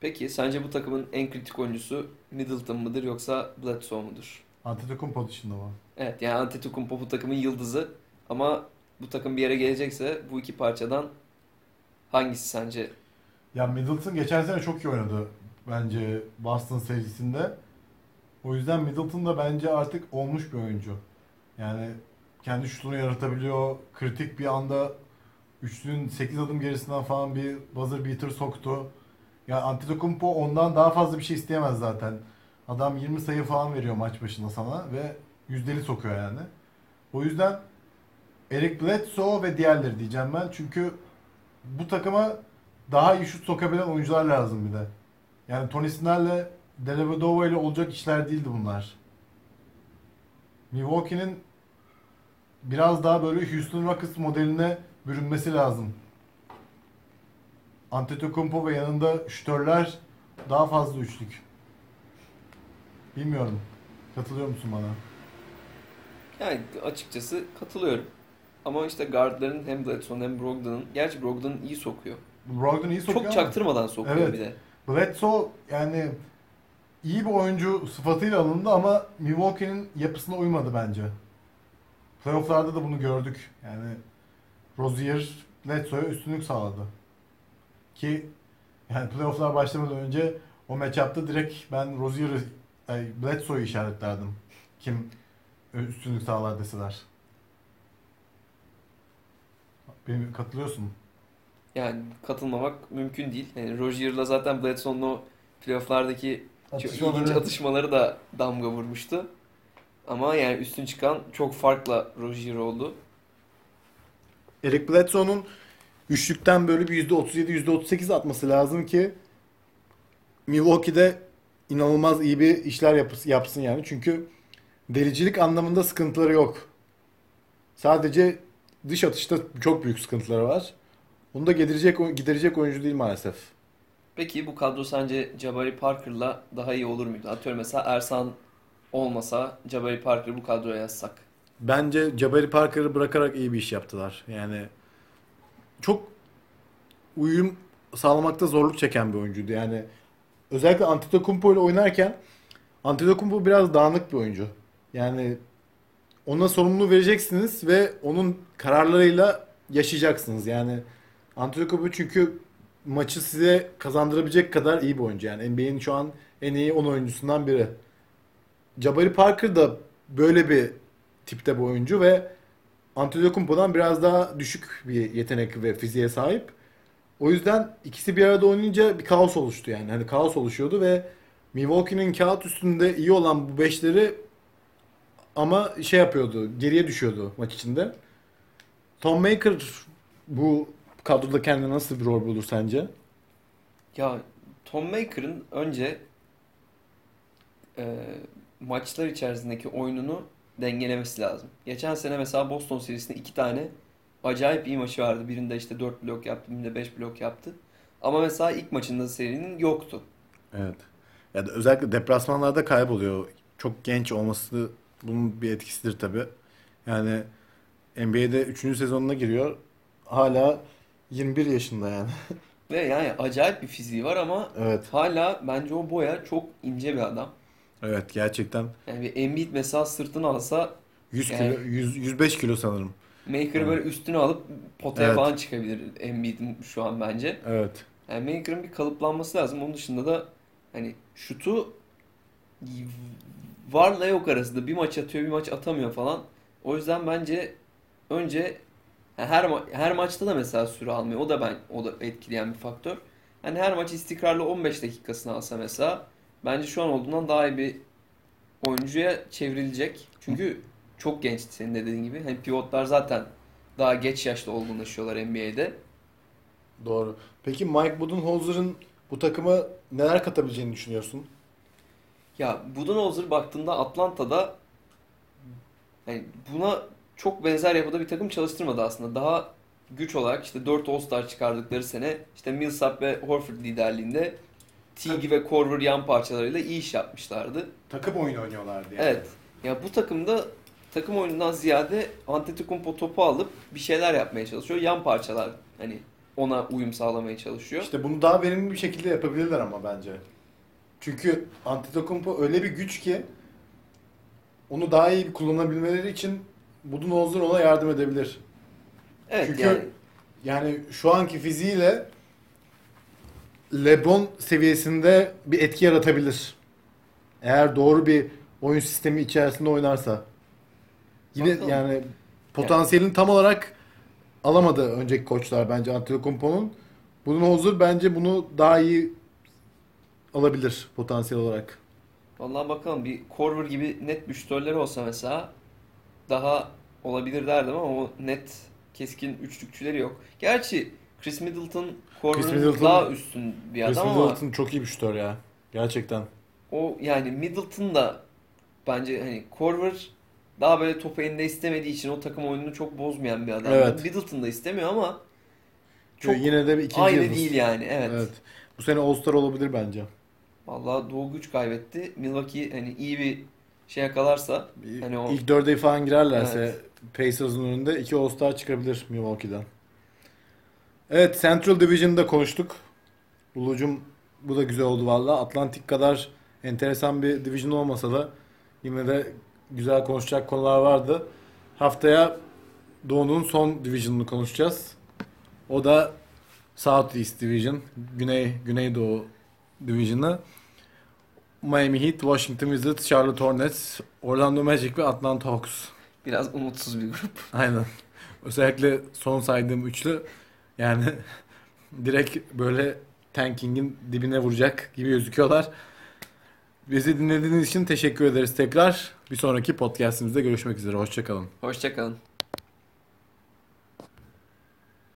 Peki sence bu takımın en kritik oyuncusu Middleton mıdır yoksa Bledsoe mudur? Antetokounmpo dışında var. Evet yani Antetokounmpo bu takımın yıldızı ama bu takım bir yere gelecekse bu iki parçadan hangisi sence? Ya Middleton geçen sene çok iyi oynadı bence Boston serisinde. O yüzden Middleton da bence artık olmuş bir oyuncu. Yani kendi şutunu yaratabiliyor. Kritik bir anda üçlünün 8 adım gerisinden falan bir buzzer beater soktu. Ya Antetokounmpo ondan daha fazla bir şey isteyemez zaten. Adam 20 sayı falan veriyor maç başına sana ve yüzdeli sokuyor yani. O yüzden Eric Bledsoe ve diğerleri diyeceğim ben. Çünkü bu takıma daha iyi şut sokabilen oyuncular lazım bir de. Yani Tony Snell'le Dellavedova ile olacak işler değildi bunlar. Milwaukee'nin biraz daha böyle Houston Rockets modeline bürünmesi lazım. Antetokounmpo ve yanında şütörler daha fazla üçlük. Bilmiyorum. Katılıyor musun bana? Yani açıkçası katılıyorum. Ama işte guardların hem Bledsoe'nun hem Brogdon'un, gerçi Brogdon iyi sokuyor. Brogdon iyi sokuyor Çok ama çaktırmadan sokuyor Evet. bir de. Bledsoe yani iyi bir oyuncu sıfatıyla alındı ama Milwaukee'nin yapısına uymadı bence. Playoff'larda da bunu gördük. Yani Rozier Bledsoe'ya üstünlük sağladı. Ki yani playoff'lar başlamadan önce o matchup'ta direkt ben Rozier'i ay, Bledsoe'yu işaretlerdim. Kim üstünlük sağlar deseler. Benim katılıyorsun. Yani katılmamak mümkün değil. Yani Rozier'la zaten Bledsoe'nun o playoff'lardaki çok Atışmaları- ilginç atışmaları da damga vurmuştu. Ama yani üstün çıkan çok farkla Rozier oldu. Eric Bledsoe'nun üçlükten böyle bir %37 %38 atması lazım ki Milwaukee'de inanılmaz iyi bir işler yapsın yani. Çünkü delicilik anlamında sıkıntıları yok. Sadece dış atışta çok büyük sıkıntıları var. Onu da giderecek giderecek oyuncu değil maalesef. Peki bu kadro sence Jabari Parker'la daha iyi olur muydu? Atıyorum mesela Ersan olmasa Jabari Parker'ı bu kadroya yazsak. Bence Jabari Parker'ı bırakarak iyi bir iş yaptılar. Yani çok uyum sağlamakta zorluk çeken bir oyuncuydu. Yani özellikle Antetokounmpo ile oynarken Antetokounmpo biraz dağınık bir oyuncu. Yani ona sorumluluğu vereceksiniz ve onun kararlarıyla yaşayacaksınız. Yani Antetokounmpo çünkü maçı size kazandırabilecek kadar iyi bir oyuncu. Yani NBA'nin şu an en iyi 10 oyuncusundan biri. Jabari Parker da böyle bir tipte bir oyuncu ve Antetokounmpo'dan biraz daha düşük bir yetenek ve fiziğe sahip. O yüzden ikisi bir arada oynayınca bir kaos oluştu yani. Hani kaos oluşuyordu ve Milwaukee'nin kağıt üstünde iyi olan bu beşleri ama şey yapıyordu, geriye düşüyordu maç içinde. Tom Maker bu kadroda kendine nasıl bir rol bulur sence? Ya Tom Maker'ın önce e, maçlar içerisindeki oyununu dengelemesi lazım. Geçen sene mesela Boston serisinde iki tane acayip iyi maçı vardı. Birinde işte 4 blok yaptı, birinde 5 blok yaptı. Ama mesela ilk maçında serinin yoktu. Evet. Ya da özellikle deplasmanlarda kayboluyor. Çok genç olması bunun bir etkisidir tabii. Yani NBA'de 3. sezonuna giriyor. Hala 21 yaşında yani. Ve yani acayip bir fiziği var ama Evet. hala bence o boya çok ince bir adam. Evet gerçekten Yani bir Embiid mesela sırtını alsa 100 Yani- kilo 100, 105 kilo sanırım. Maker'ı böyle üstüne alıp potaya Evet. falan çıkabilir Embiid'in şu an bence. Evet. Yani Maker'ın bir kalıplanması lazım. Onun dışında da hani şutu varla yok arasında. Bir maç atıyor, bir maç atamıyor falan. O yüzden bence önce her ma- her maçta da mesela süre almıyor. O da ben o da etkileyen bir faktör. Hani her maç istikrarlı 15 dakikasını alsa mesela bence şu an olduğundan daha iyi bir oyuncuya çevrilecek. Çünkü çok gençti senin de dediğin gibi. Hani pivotlar zaten daha geç yaşta olgunlaşıyorlar NBA'de. Doğru. Peki Mike Budenholzer'ın bu takıma neler katabileceğini düşünüyorsun? Ya Budenholzer baktığında Atlanta'da yani buna çok benzer yapıda bir takım çalıştırmadı aslında. Daha güç olarak işte 4 All-Star çıkardıkları sene işte Millsap ve Horford liderliğinde Teague ve Korver yan parçalarıyla iyi iş yapmışlardı. Takım oyunu oynuyorlardı Evet. Ya bu takımda takım oyunundan ziyade Antetokounmpo topu alıp bir şeyler yapmaya çalışıyor. Yan parçalar hani ona uyum sağlamaya çalışıyor. İşte bunu daha verimli bir şekilde yapabilirler ama bence. Çünkü Antetokounmpo öyle bir güç ki onu daha iyi kullanabilmeleri için Budenholzer ona yardım edebilir. evet çünkü- yani Yani şu anki fiziğiyle LeBron seviyesinde bir etki yaratabilir. Eğer doğru bir oyun sistemi içerisinde oynarsa. Yine Bakalım. yani potansiyelini tam olarak alamadı önceki koçlar bence Antetokounmpo'nun. Budenholzer bence bunu daha iyi alabilir potansiyel olarak. Vallahi bakalım bir Korver gibi net bir şütörleri olsa mesela daha olabilir derdim ama o net keskin üçlükçüleri yok. Gerçi Chris Middleton Middleton- daha üstün bir Chris adam ama Middleton çok iyi bir şutör ya. Gerçekten. o yani Middleton da bence hani Korver daha böyle topu elinde istemediği için o takım oyununu çok bozmayan bir adam. Evet. Middleton da istemiyor ama çok Yine de bir ikinci aynı yıldız. değil yani. Evet. Evet. Bu sene All-Star olabilir bence. Vallahi Doğu güç kaybetti. Milwaukee hani iyi bir şey yakalarsa Hani o- İlk dörde falan girerlerse Evet. Pacers'ın önünde iki All-Star çıkabilir Milwaukee'den. Evet Central Division'da konuştuk. Ulucum bu da güzel oldu valla. Atlantik kadar enteresan bir division olmasa da yine de güzel konuşacak konular vardı. Haftaya Doğu'nun son division'ını konuşacağız. O da South East Division, Güney Güneydoğu Division'ı. Miami Heat, Washington Wizards, Charlotte Hornets, Orlando Magic ve Atlanta Hawks. biraz umutsuz bir grup. Aynen. Özellikle son saydığım üçlü yani direkt böyle tankingin dibine vuracak gibi gözüküyorlar. Bizi dinlediğiniz için teşekkür ederiz tekrar. Bir sonraki podcastimizde görüşmek üzere. Hoşçakalın. Hoşçakalın.